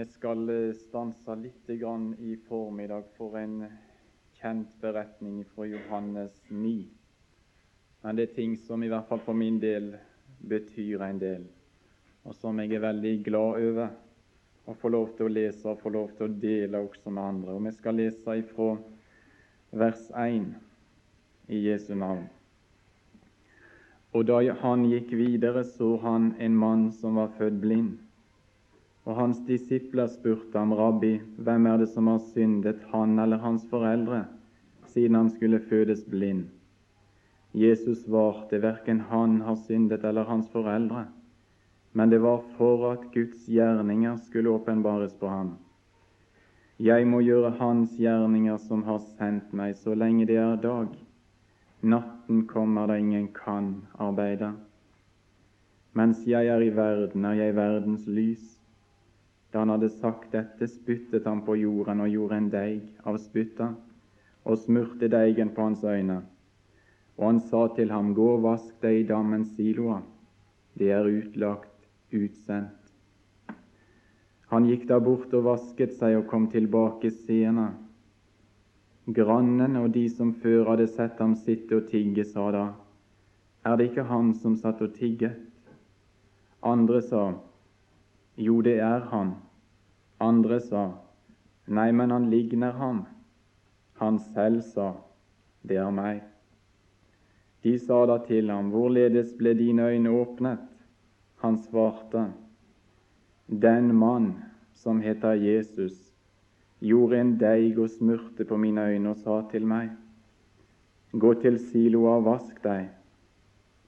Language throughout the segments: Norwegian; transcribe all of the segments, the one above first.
Vi skal eh, stanse litt i formiddag for en kjent beretning fra Johannes 9. Men det er ting som i hvert fall for min del betyr en del, og som jeg er veldig glad over å få lov til å lese og få lov til å dele også med andre. Og Vi skal lese ifra vers 1 i Jesu navn. Og da han gikk videre, så han en mann som var født blind. Og hans disipler spurte ham, Rabbi, hvem er det som har syndet, han eller hans foreldre, siden han skulle fødes blind? Jesus svarte, verken han har syndet eller hans foreldre, men det var for at Guds gjerninger skulle åpenbares på ham. Jeg må gjøre Hans gjerninger som har sendt meg, så lenge det er dag. Natten kommer da ingen kan arbeide. Mens jeg er i verden, er jeg verdens lys. Da han hadde sagt dette, spyttet han på jorden og gjorde en deig av spytta og smurte deigen på hans øyne. Og han sa til ham, Gå og vask deg i dammen Siloa. Det er utlagt, utsendt. Han gikk da bort og vasket seg og kom tilbake seende. Grannen og de som før hadde sett ham sitte og tigge, sa da, Er det ikke han som satt og tigget? Andre sa, jo, det er han. Andre sa, Nei, men han ligner ham. Han selv sa, Det er meg. De sa da til ham, Hvorledes ble dine øyne åpnet? Han svarte, Den mann som heter Jesus, gjorde en deig og smurte på mine øyne og sa til meg, Gå til siloa og vask deg.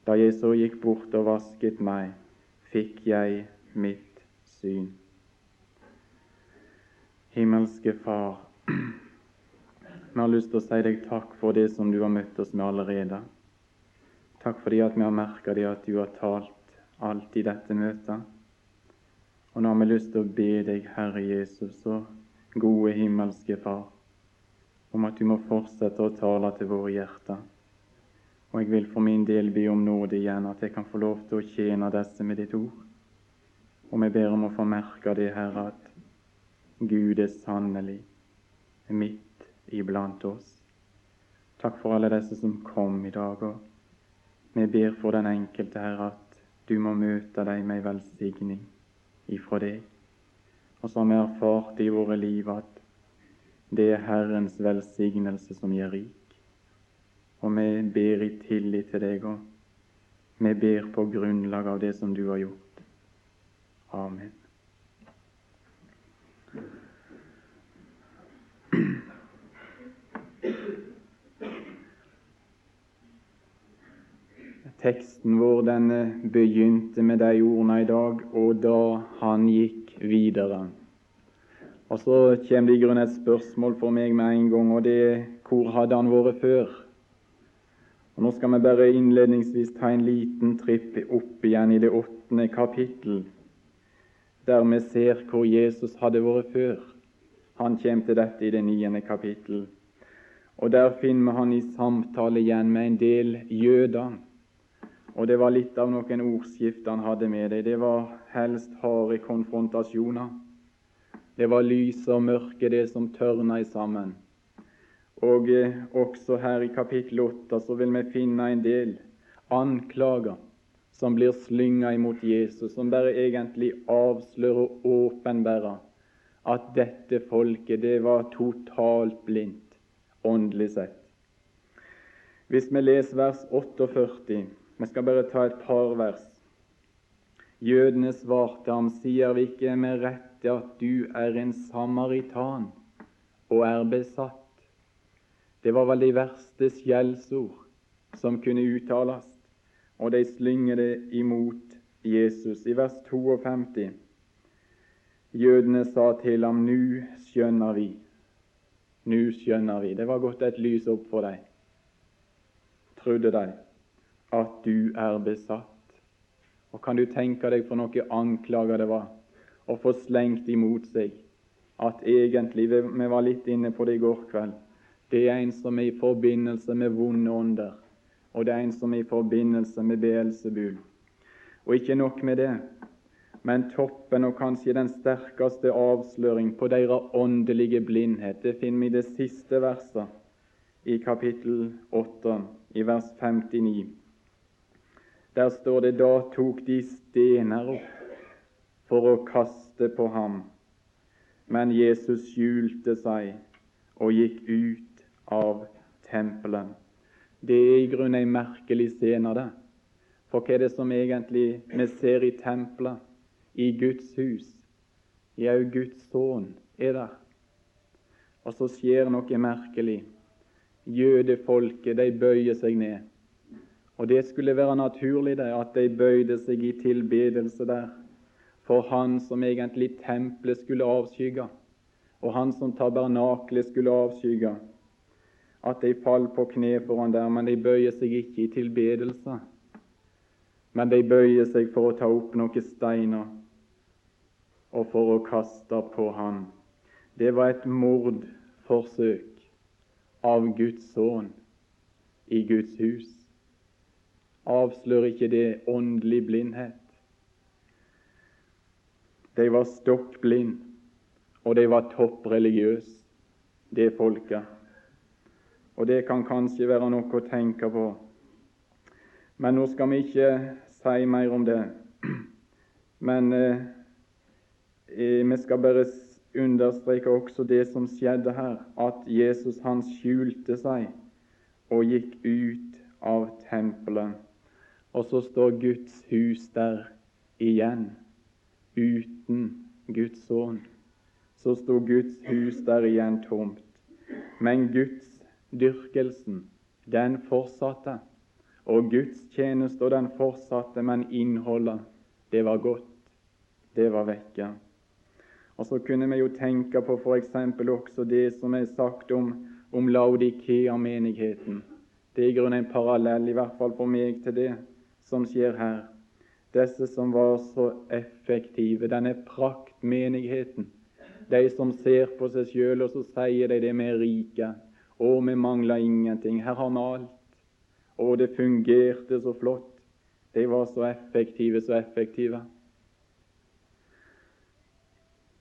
Da jeg så gikk bort og vasket meg, fikk jeg mitt syn. Himmelske Far, vi har lyst til å si deg takk for det som du har møtt oss med allerede. Takk fordi at vi har merka det at du har talt alt i dette møtet. Og nå har vi lyst til å be deg, Herre Jesus og gode himmelske Far, om at du må fortsette å tale til våre hjerter. Og jeg vil for min del be om nåde igjen, at jeg kan få lov til å tjene disse med ditt ord. Og vi ber om å få merke det, Herre, at Gud er sannelig midt iblant oss. Takk for alle disse som kom i dag. og Vi ber for den enkelte, Herre, at du må møte dem med velsigning ifra deg. Og så har vi erfart i våre liv at det er Herrens velsignelse som gir rik. Og vi ber i tillit til deg, og vi ber på grunnlag av det som du har gjort. Amen. Teksten vår denne begynte med de ordene i dag, og da han gikk videre. Og Så kommer det i grunnen et spørsmål for meg med en gang, og det er hvor hadde han vært før? Og Nå skal vi bare innledningsvis ta en liten tripp opp igjen i det åttende kapittel der vi ser hvor Jesus hadde vært før. Han kommer til dette i det niende kapittel. Og Der finner vi han i samtale igjen med en del jøder. Og Det var litt av noen ordskift han hadde med det. Det var helst harde konfrontasjoner. Det var lys og mørke, det som tørna i sammen. Og eh, også her i kapittel 8 så vil vi finne en del anklager som blir slynga imot Jesus, som bare egentlig avslører og åpenbærer at dette folket det var totalt blindt åndelig sett. Hvis vi leser vers 48 Vi skal bare ta et par vers. Jødene svarte ham, sier vi ikke med rette at du er en samaritan og er besatt? Det var vel de verste skjellsord som kunne uttales og de slynger det imot Jesus. I vers 52 Jødene sa til ham, nu skjønner vi. Nu skjønner vi. Det var gått et lys opp for deg. Trodde de at du er besatt. Og kan du tenke deg for noe anklager det var å få slengt imot seg at egentlig, vi var litt inne på det i går kveld, det er en som er i forbindelse med vonde ånder og det er en som er i forbindelse med Beelsebul. Og ikke nok med det. Men toppen og kanskje den sterkeste avsløring på deres åndelige blindhet, det finner vi i det siste verset i kapittel 8, i vers 59. Der står det da tok de stener opp for å kaste på ham, men Jesus skjulte seg og gikk ut av tempelet. Det er i grunnen en merkelig scene, det. For hva er det som egentlig vi ser i tempelet? i Guds hus. Jau, Guds sønn er der. Og så skjer noe merkelig. Jødefolket de bøyer seg ned. Og det skulle være naturlig det, at de bøyde seg i tilbedelse der for Han som egentlig tempelet skulle avskygge, og Han som tabernaklet skulle avskygge. At de faller på kne foran der, men de bøyer seg ikke i tilbedelse. Men de bøyer seg for å ta opp noen steiner og for å kaste på ham. Det var et mordforsøk av Guds sønn i Guds hus. Avslører ikke det åndelig blindhet? De var stokk blind, og de var toppreligiøse, det folket. Og det kan kanskje være noe å tenke på. Men nå skal vi ikke si mer om det. Men eh, Eh, vi skal bare understreke også det som skjedde her, at Jesus han skjulte seg og gikk ut av tempelet. Og så står Guds hus der igjen, uten Guds sønn. Så sto Guds hus der igjen tomt. Men Guds dyrkelsen, den fortsatte. Og Guds tjeneste, og den fortsatte, men innholdet, det var godt. Det var vekke. Og så kunne vi jo tenke på f.eks. også det som er sagt om, om Laudikea-menigheten. Det er i grunnen en parallell, i hvert fall for meg, til det som skjer her. Disse som var så effektive, denne praktmenigheten. De som ser på seg sjøl, og så sier de det med er rike. Å, vi mangla ingenting. Her har vi alt. Og det fungerte så flott. De var så effektive, så effektive.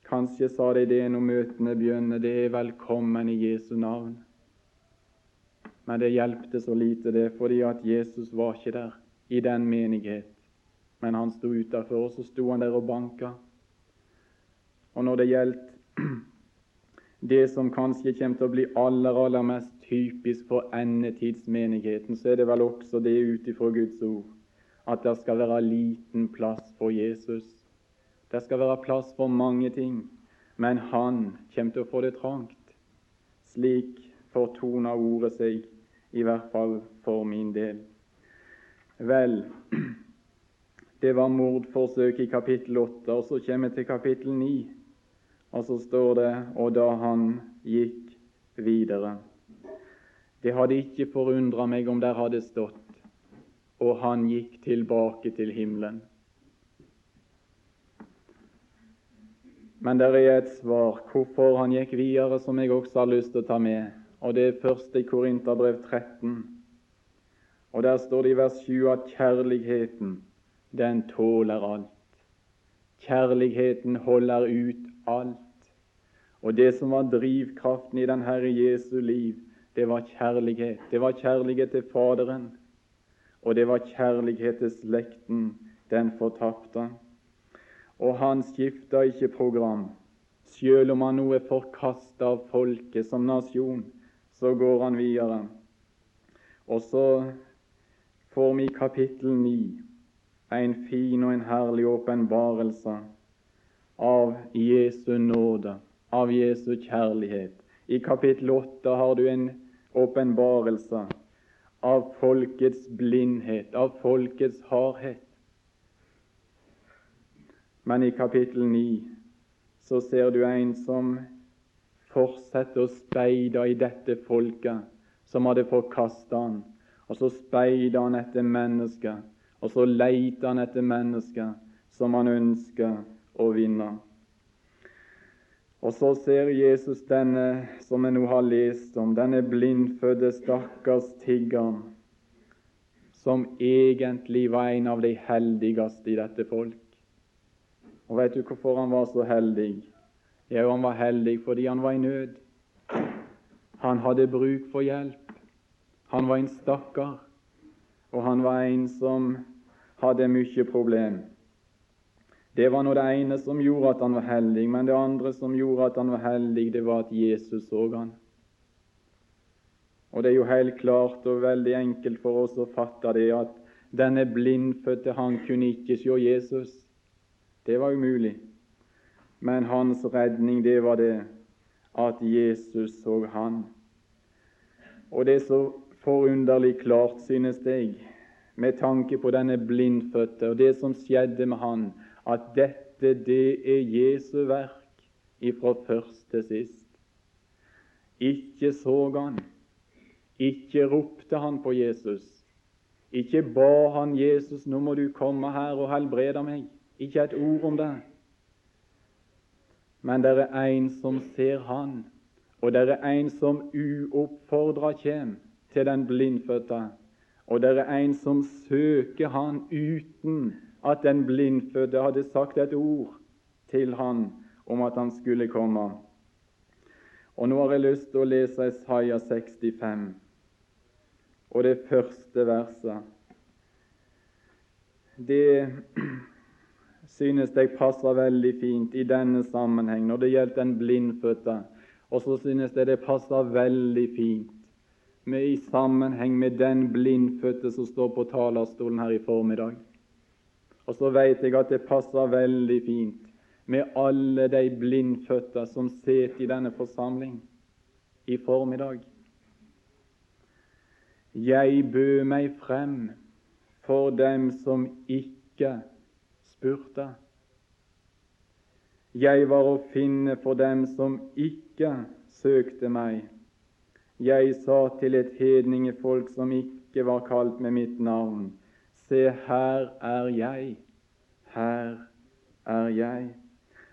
Kanskje sa de det når møtene begynner, det er velkommen i Jesu navn. Men det hjelpte så lite, det, fordi at Jesus var ikke der i den menighet. Men han sto utafor, og så sto han der og banka. Og når det gjelder det som kanskje kommer til å bli aller, aller mest typisk for endetidsmenigheten, så er det vel også det ut ifra Guds ord at det skal være liten plass for Jesus. Det skal være plass for mange ting, men han kommer til å få det trangt. Slik fortoner ordet seg, i hvert fall for min del. Vel, det var mordforsøk i kapittel 8, og så kommer vi til kapittel 9. Og så står det og da han gikk videre. Det hadde ikke forundra meg om der hadde stått og han gikk tilbake til himmelen. Men det er et svar hvorfor han gikk videre, som jeg også har lyst til å ta med. Og Det er først i Korinterbrev 13. Og Der står det i vers 7 at kjærligheten, den tåler alt. Kjærligheten holder ut alt. Og det som var drivkraften i den Herre Jesu liv, det var kjærlighet. Det var kjærlighet til Faderen, og det var kjærlighet til slekten, den fortapte og han skifter ikke program. Selv om han nå er forkasta av folket som nasjon, så går han videre. Og så får vi kapittel 9 en fin og en herlig åpenbarelse av Jesu nåde, av Jesu kjærlighet. I kapittel 8 har du en åpenbarelse av folkets blindhet, av folkets hardhet. Men i kapittel 9 så ser du en som fortsetter å speide i dette folket som hadde forkasta han. Og så speider han etter mennesker, og så leter han etter mennesker som han ønsker å vinne. Og så ser Jesus denne som vi nå har lest om, denne blindfødte, stakkars tiggeren, som egentlig var en av de heldigste i dette folk Og vet du hvorfor han var så heldig? Jo, han var heldig fordi han var i nød. Han hadde bruk for hjelp. Han var en stakkar, og han var en som hadde mye problem. Det var nå det ene som gjorde at han var heldig, men det andre som gjorde at han var heldig, det var at Jesus så han. Og det er jo helt klart og veldig enkelt for oss å fatte det at denne blindfødte han kunne ikke se Jesus. Det var umulig. Men hans redning, det var det at Jesus så han. Og det er så forunderlig klart, synes jeg, med tanke på denne blindfødte og det som skjedde med han, at dette, det er Jesu verk ifra først til sist. Ikke så han, ikke ropte han på Jesus. Ikke ba han Jesus 'Nå må du komme her og helbrede meg'. Ikke et ord om det. Men det er en som ser han, og det er en som uoppfordra kommer til den blindfødte, og det er en som søker han uten at den blindfødte hadde sagt et ord til han om at han skulle komme. Og Nå har jeg lyst til å lese Isaiah 65 og det første verset. Det synes jeg passer veldig fint i denne sammenheng når det gjelder den blindfødte. Og så synes jeg det passer veldig fint med, i sammenheng med den blindfødte som står på talerstolen her i formiddag. Og så vet jeg at det passer veldig fint med alle de blindfødte som sitter i denne forsamling i formiddag. Jeg bød meg frem for dem som ikke spurte. Jeg var å finne for dem som ikke søkte meg. Jeg sa til et hedningefolk som ikke var kalt med mitt navn, se, her er jeg, her er jeg.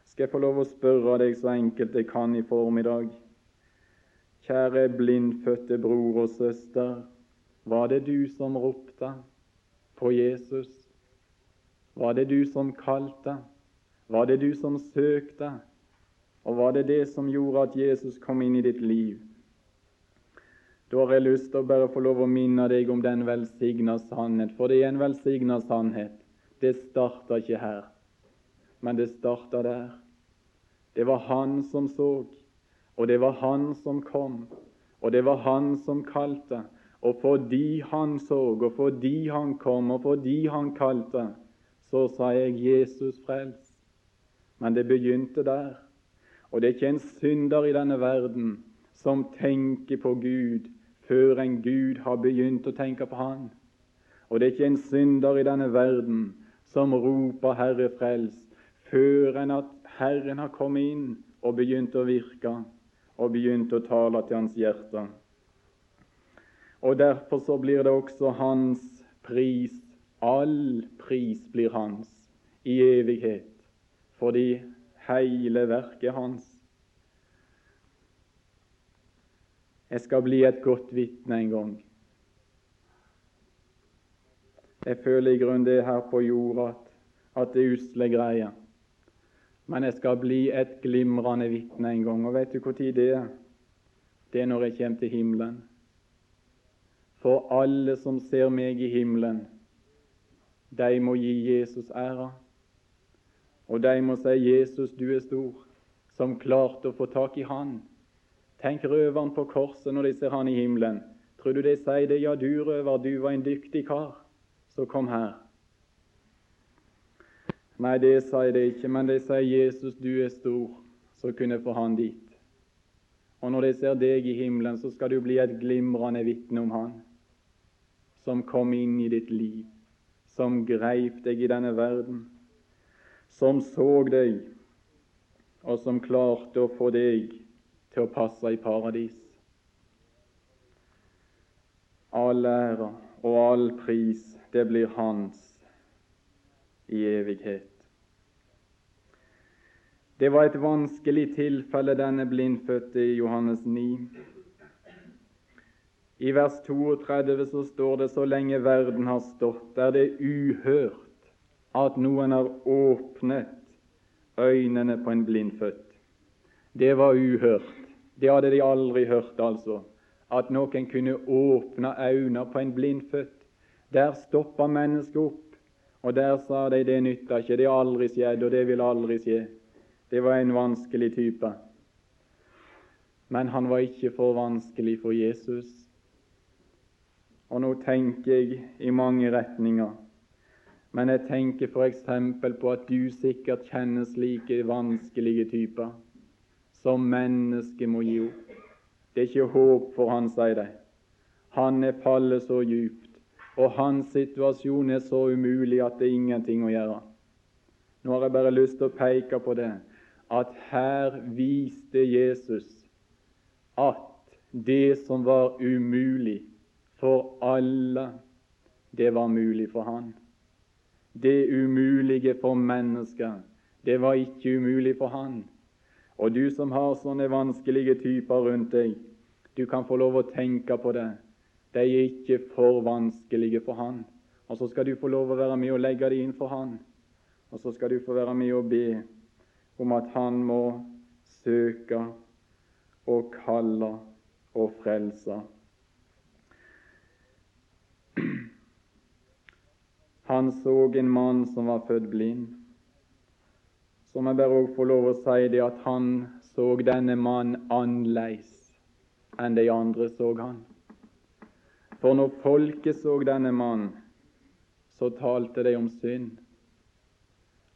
Skal jeg få lov å spørre deg så enkelt jeg kan i formiddag? Kjære blindfødte bror og søster, var det du som ropte på Jesus? Var det du som kalte? Var det du som søkte? Og var det det som gjorde at Jesus kom inn i ditt liv? Da har jeg lyst til å bare få lov å minne deg om den velsigna sannhet, for det er en velsigna sannhet. Det starta ikke her, men det starta der. Det var Han som så, og det var Han som kom, og det var Han som kalte, og fordi han så, og fordi han kom, og fordi han kalte, så sa jeg 'Jesus frels'. Men det begynte der. Og det er ikke en synder i denne verden som tenker på Gud før en Gud har begynt å tenke på Han. Og det er ikke en synder i denne verden som roper 'Herre, frels', før en at Herren har kommet inn og begynt å virke og begynt å tale til hans hjerte. Og derfor så blir det også hans pris. All pris blir hans i evighet, fordi hele verket hans. Jeg skal bli et godt vitne en gang. Jeg føler i grunnen det her på jorda at, det er usle greier. Men jeg skal bli et glimrende vitne en gang. Og vet du når det er? Det er når jeg kommer til himmelen. For alle som ser meg i himmelen, de må gi Jesus æra. Og de må si 'Jesus, du er stor', som klarte å få tak i Han. Tenk røveren på korset når de ser han i himmelen. Tror du de sier det? 'Ja, du røver, du var en dyktig kar, så kom her'. Nei, det sier de ikke, men de sier 'Jesus, du er stor', så kunne få han dit. Og når de ser deg i himmelen, så skal du bli et glimrende vitne om han som kom inn i ditt liv, som greip deg i denne verden, som så deg, og som klarte å få deg til å passe i paradis. All ære og all pris, det blir hans i evighet. Det var et vanskelig tilfelle, denne blindfødte i Johannes 9. I vers 32 så står det så lenge verden har stått, er det uhørt at noen har åpnet øynene på en blindfødt. Det var uhørt. Det hadde de aldri hørt, altså. At noen kunne åpne øynene på en blindfødt. Der stoppa mennesket opp, og der sa de det nytta ikke, det har aldri skjedd, og det vil aldri skje. Det var en vanskelig type. Men han var ikke for vanskelig for Jesus. Og nå tenker jeg i mange retninger. Men jeg tenker f.eks. på at du sikkert kjenner slike vanskelige typer som mennesket må gi opp. Det er ikke håp for han, sier de. Han er fallet så djupt, og hans situasjon er så umulig at det er ingenting å gjøre. Nå har jeg bare lyst til å peke på det, at her viste Jesus at det som var umulig for alle, det var mulig for han. Det umulige for mennesker, det var ikke umulig for han. Og du som har sånne vanskelige typer rundt deg, du kan få lov å tenke på det. De er ikke for vanskelige for han. Og så skal du få lov å være med og legge det inn for han. Og så skal du få være med og be om at han må søke og kalle og frelse Han så en mann som var født blind. Så må jeg bare også få lov å si det at han så denne mann annerledes enn de andre så han. For når folket så denne mann, så talte de om synd.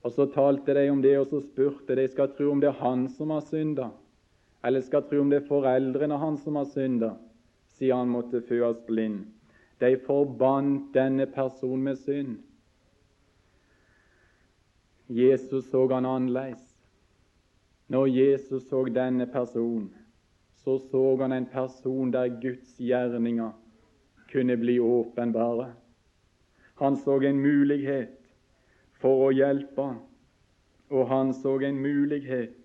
Og så talte de om det, og så spurte de skal tro om det er han som har synda, eller skal tro om det er foreldrene hans som har synda, siden han måtte fødes blind. De forbandt denne personen med synd. Jesus så han annerledes. Når Jesus så denne personen, så så han en person der Guds gjerninger kunne bli åpenbare. Han så en mulighet for å hjelpe, og han så en mulighet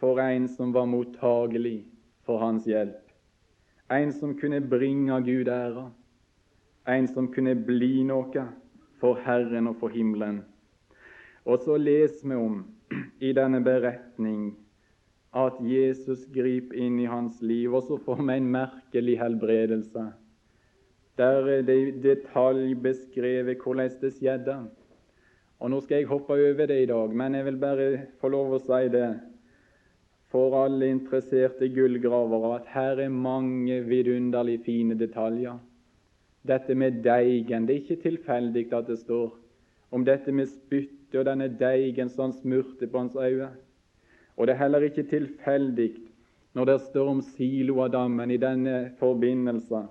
for en som var mottagelig for hans hjelp. En som kunne bringe Gud ære en som kunne bli noe for Herren og for himmelen. Og så leser vi om i denne beretning at Jesus griper inn i hans liv, og så får vi en merkelig helbredelse. Der er det i detalj beskrevet hvordan det skjedde. Og Nå skal jeg hoppe over det i dag, men jeg vil bare få lov å si det for alle interesserte gullgravere at her er mange vidunderlig fine detaljer. Dette med deigen, det er ikke tilfeldig at det står om dette med spyttet og denne deigen som han smurte på hans øyne. Og det er heller ikke tilfeldig når det står om Siloadammen i denne forbindelse.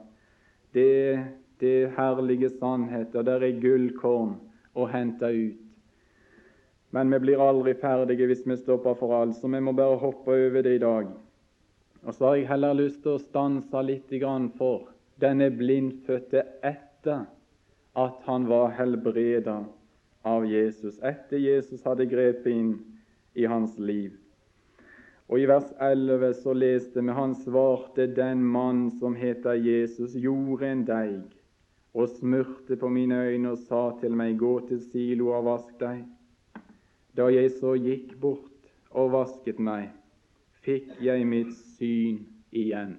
Det, det herlige sannheter, der er gullkorn å hente ut. Men vi blir aldri ferdige hvis vi stopper for alt, så vi må bare hoppe over det i dag. Og så har jeg heller lyst til å stanse litt for denne blindfødte etter at han var helbreda av Jesus, etter Jesus hadde grepet inn i hans liv. Og I vers 11 så leste vi han svarte den mann som heter Jesus, gjorde en deig og smurte på mine øyne og sa til meg, gå til Silo og vask deg. Da jeg så gikk bort og vasket meg, fikk jeg mitt syn igjen.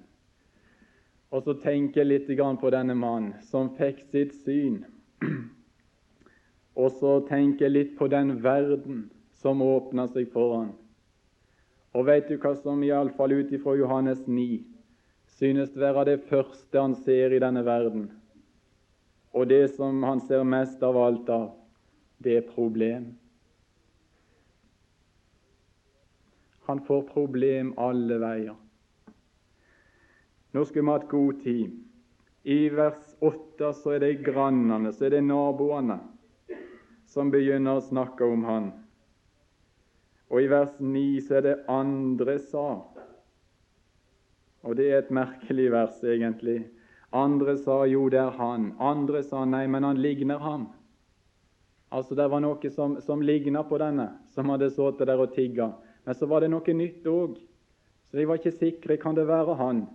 Og så tenker jeg litt på denne mannen som fikk sitt syn. Og så tenker jeg litt på den verden som åpna seg foran. Og vet du hva som iallfall ut ifra Johannes 9 synes være det første han ser i denne verden? Og det som han ser mest av alt av, det er problem. Han får problem alle veier. Nå skulle vi hatt god tid. I vers 8 så er det grannene, så er det naboene, som begynner å snakke om han. Og i vers 9 så er det andre sa. Og det er et merkelig vers, egentlig. Andre sa jo, det er han. Andre sa nei, men han ligner ham. Altså, Det var noe som, som ligna på denne, som hadde sittet der og tigga. Men så var det noe nytt òg. Så de var ikke sikre. Kan det være han?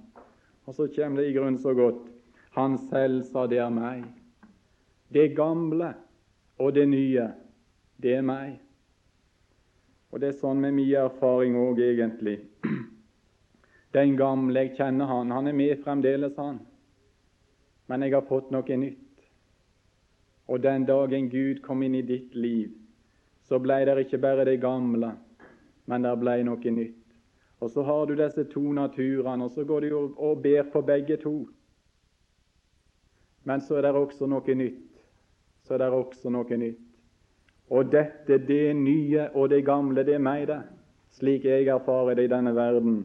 Og så kommer det i grunn så godt. Han selv sa det er meg. Det gamle og det nye, det er meg. Og det er sånn med mye erfaring òg, egentlig. Den gamle, jeg kjenner han, han er med fremdeles, han. Men jeg har fått noe nytt. Og den dagen Gud kom inn i ditt liv, så ble det ikke bare det gamle, men det ble noe nytt. Og så har du disse to naturene, og så går du og ber for begge to. Men så er det også noe nytt. Så er det også noe nytt. Og dette, det nye og det gamle, det er meg, det. Slik jeg erfarer det i denne verden.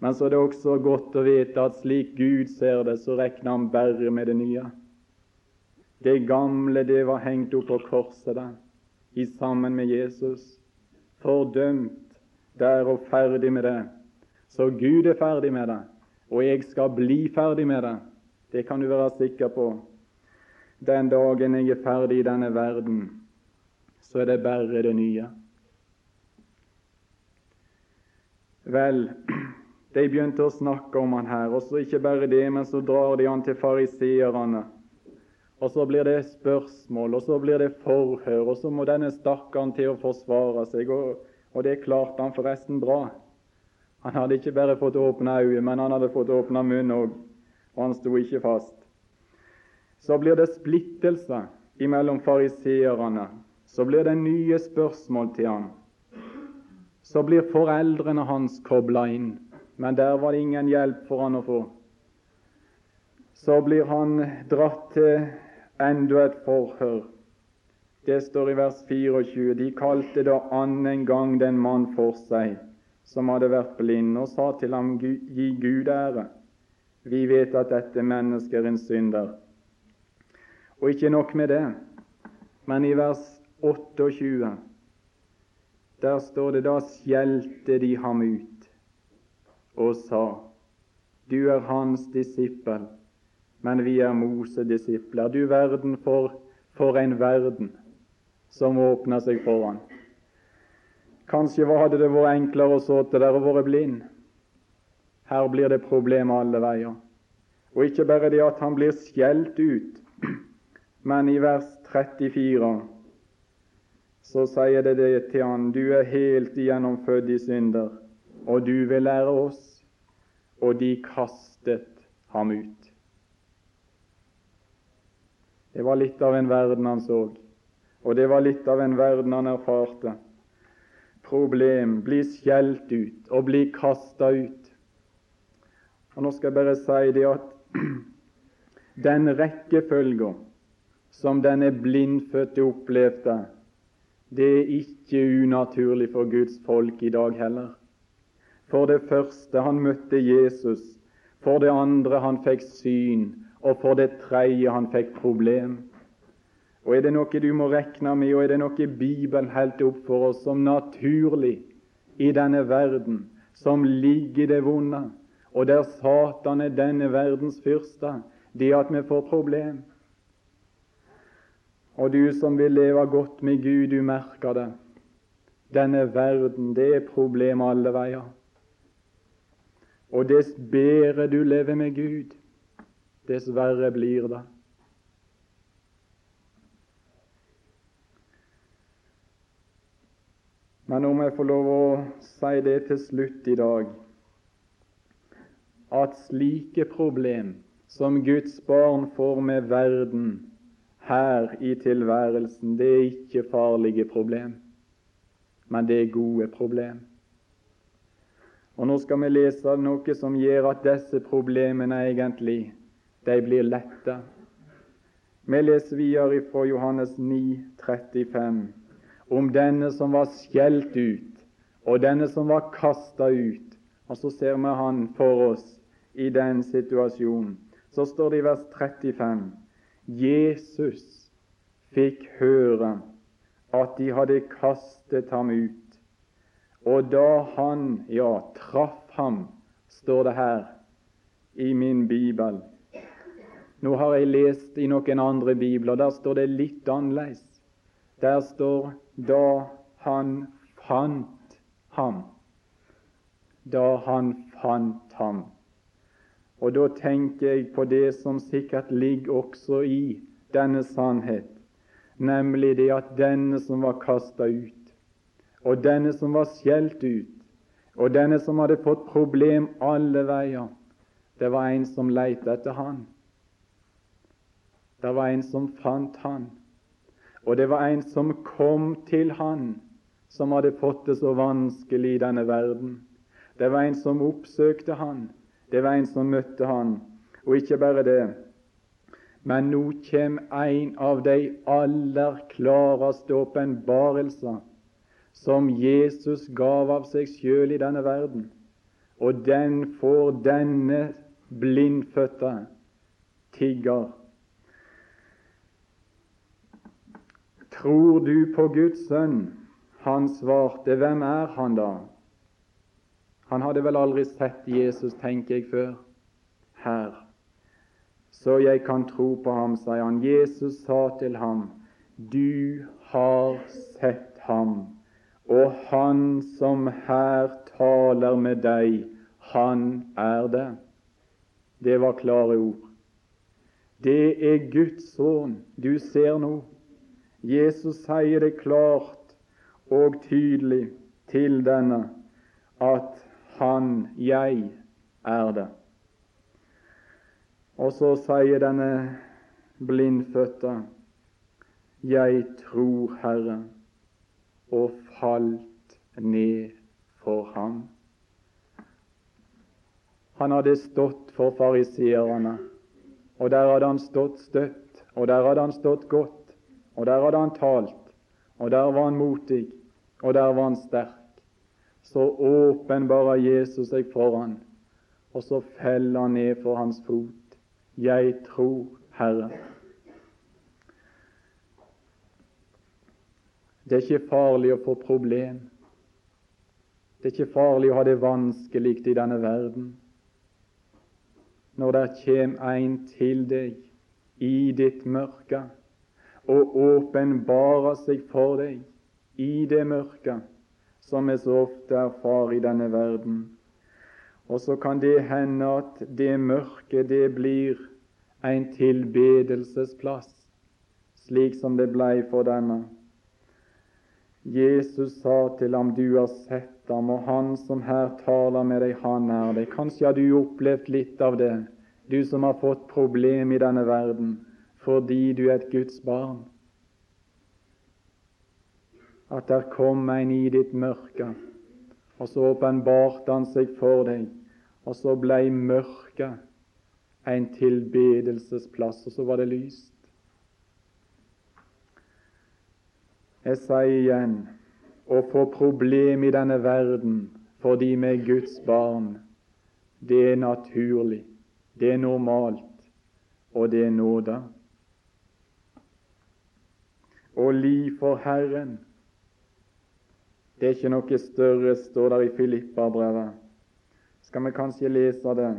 Men så er det også godt å vite at slik Gud ser det, så regner Han bare med det nye. Det gamle, det var hengt opp på korset der, i sammen med Jesus. Fordømt der og ferdig med det. Så Gud er ferdig med det, og jeg skal bli ferdig med det. Det kan du være sikker på. Den dagen jeg er ferdig i denne verden, så er det bare det nye. Vel, de begynte å snakke om han her, og så ikke bare det, men så drar de han til fariseerne. Og så blir det spørsmål, og så blir det forhør, og så må denne stakkaren til å forsvare seg. Og, og det klarte han forresten bra. Han hadde ikke bare fått åpne øyet, men han hadde fått åpne munnen òg, og han sto ikke fast. Så blir det splittelse imellom fariseerne. Så blir det nye spørsmål til ham. Så blir foreldrene hans kobla inn, men der var det ingen hjelp for han å få. Så blir han dratt til enda et forhør. Det står i vers 24. De kalte da annen gang den mann for seg som hadde vært blind, og sa til ham, gi Gud ære. Vi vet at dette mennesket er en synder. Og ikke nok med det, men i vers 28 der står det da skjelte de ham ut og sa, du er hans disippel, men vi er Mosedisipler. Du verden for, for en verden som åpner seg foran. Kanskje hadde det vært enklere å sitte der og vært blind. Her blir det problemer alle veier. Og ikke bare det at han blir skjelt ut, men i vers 34 så sier det det til han, du er helt igjennom født i synder, og du vil lære oss. Og de kastet ham ut. Det var litt av en verden han så, og det var litt av en verden han erfarte. Problem bli skjelt ut og bli kasta ut. Og Nå skal jeg bare si det at den rekkefølga som denne blindfødte opplevde, det er ikke unaturlig for Guds folk i dag heller. For det første, han møtte Jesus. For det andre, han fikk syn og for det tredje han fikk problem. Og Er det noe du må regne med, og er det noe Bibelen holder opp for oss som naturlig i denne verden, som ligger i det vonde, og der Satan er denne verdens fyrste, det at vi får problem. Og du som vil leve godt med Gud, du merker det. Denne verden, det er problemet alle veier. Og dess bedre du lever med Gud, dess verre blir det. Men om jeg får lov å si det til slutt i dag, at slike problem som Guds barn får med verden her i tilværelsen, det er ikke farlige problem, men det er gode problem. Og Nå skal vi lese noe som gjør at disse problemene egentlig de blir letta. Vi leser videre fra Johannes 9, 35, om denne som var skjelt ut, og denne som var kasta ut. Og så ser vi han for oss i den situasjonen. Så står det i vers 35 Jesus fikk høre at de hadde kastet ham ut. Og da han, ja, traff ham, står det her i min bibel, nå har jeg lest i noen andre bibler, der står det litt annerledes. Der står 'da han fant ham'. Da han fant ham. Og da tenker jeg på det som sikkert ligger også i denne sannhet, nemlig det at denne som var kasta ut, og denne som var skjelt ut, og denne som hadde fått problem alle veier, det var en som lette etter han. Det var en som fant han, og det var en som kom til han, som hadde fått det så vanskelig i denne verden. Det var en som oppsøkte han, det var en som møtte han. Og ikke bare det, men nå kommer en av de aller klareste åpenbarelser som Jesus gav av seg sjøl i denne verden. Og den får denne blindfødte tigger. Tror du på Guds sønn? Han svarte, hvem er han da? Han hadde vel aldri sett Jesus, tenker jeg, før. Her. Så jeg kan tro på ham, sier han. Jesus sa til ham, du har sett ham og han som her taler med deg, han er det. Det var klare ord. Det er Guds sønn du ser nå. Jesus sier det klart og tydelig til denne at han, jeg, er det. Og så sier denne blindfødte, jeg tror, Herre, og falt ned for ham. Han hadde stått for fariseerne, og der hadde han stått støtt, og der hadde han stått godt, og der hadde han talt, og der var han motig, og der var han sterk. Så åpenbarer Jesus seg foran, og så feller han ned for hans fot. Jeg tror, Herre. Det er ikke farlig å få problem. Det er ikke farlig å ha det vanskelig i denne verden. Når det kommer en til deg i ditt mørke og åpenbarer seg for deg i det mørke som vi så ofte erfarer i denne verden. Og så kan det hende at det mørke, det blir en tilbedelsesplass, slik som det blei for denne. Jesus sa til ham, du har sett ham, og han som her taler med deg, han er deg. Kanskje har du opplevd litt av det, du som har fått problem i denne verden fordi du er et Guds barn. At der kom en i ditt mørke, og så åpenbarte han seg for deg, og så blei mørket en tilbedelsesplass, og så var det lyst. Jeg sier igjen å få problem i denne verden fordi vi er Guds barn, det er naturlig, det er normalt, og det er nåde. Å li for Herren, det er ikke noe større, står der i Filippa-brevet. Skal vi kanskje lese det?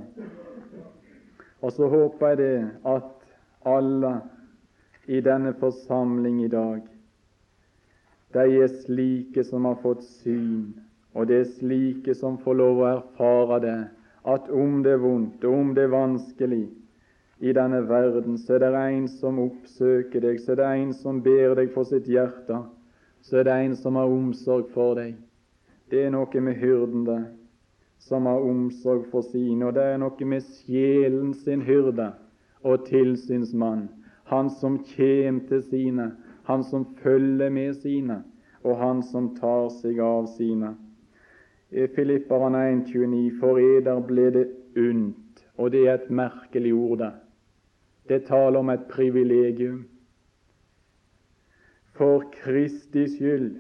Og så håper jeg det at alle i denne forsamling i dag de er slike som har fått syn, og det er slike som får lov å erfare det, at om det er vondt, og om det er vanskelig i denne verden, så er det en som oppsøker deg, så er det en som ber deg for sitt hjerte, så er det en som har omsorg for deg. Det er noe med hyrden, det, som har omsorg for sine, og det er noe med sjelen sin hyrde og tilsynsmann, han som kjem til sine, han som følger med sine, og han som tar seg av sine. I Filipperne 1,29.: For eder ble det unnt, og det er et merkelig ord, det. Det taler om et privilegium. For Kristi skyld,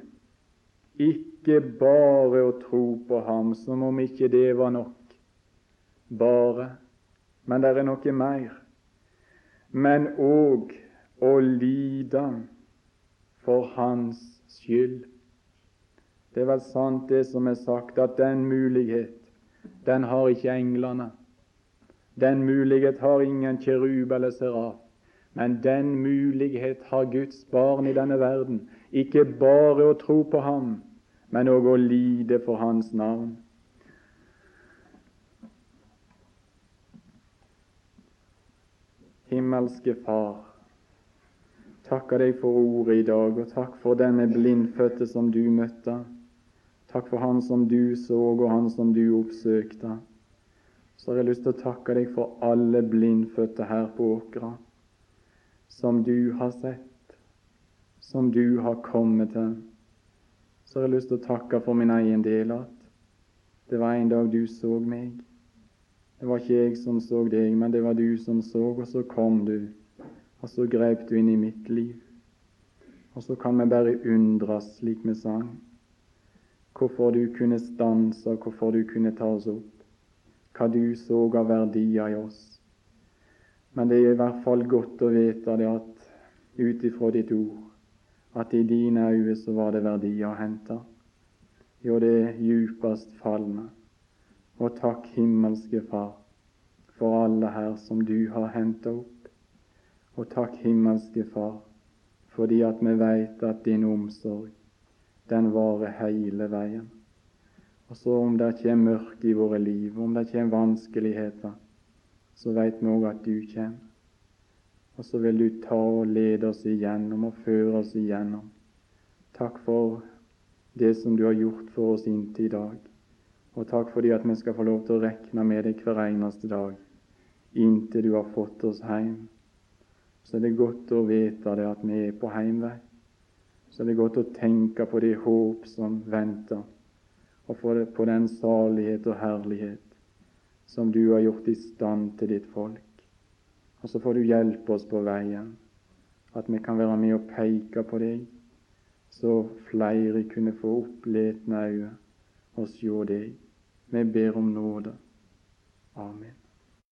ikke bare å tro på Ham, som om ikke det var nok. Bare. Men det er noe mer. Men òg å lide for hans skyld. Det er vel sant, det som er sagt, at den mulighet, den har ikke englene. Den mulighet har ingen kjerub eller seraf. Men den mulighet har Guds barn i denne verden. Ikke bare å tro på Ham, men òg å lide for Hans navn. Himmelske Far, takker deg for ordet i dag, og takk for denne blindfødte som du møtte. Takk for han som du så, og han som du oppsøkte. Så har jeg lyst til å takke deg for alle blindfødte her på Åkra, som du har sett, som du har kommet til. Så har jeg lyst til å takke for min egen del at det var en dag du så meg. Det var ikke jeg som så deg, men det var du som så, og så kom du, og så grep du inn i mitt liv. Og så kan vi bare undres, slik vi sang, hvorfor du kunne stanse, hvorfor du kunne ta oss opp, hva du så av verdier i oss. Men det er i hvert fall godt å vite det at ut ifra ditt ord, at i dine øyne så var det verdier å hente. Jo, det er djupest fallende og takk, himmelske Far, for alle her som du har henta opp. Og takk, himmelske Far, fordi at vi veit at din omsorg, den varer hele veien. Og så om det kommer mørke i våre liv, om det kommer vanskeligheter, så veit vi òg at du kommer. Og så vil du ta og lede oss igjennom og føre oss igjennom. Takk for det som du har gjort for oss inntil i dag. Og takk fordi at vi skal få lov til å regne med deg hver eneste dag inntil du har fått oss hjem. Så er det godt å vite det at vi er på heimvei. Så er det godt å tenke på det håp som venter, og på den salighet og herlighet som du har gjort i stand til ditt folk. Og så får du hjelpe oss på veien, at vi kan være med og peke på deg, så flere kunne få oppletne øyne og se deg. Vi ber om nåde. Amen.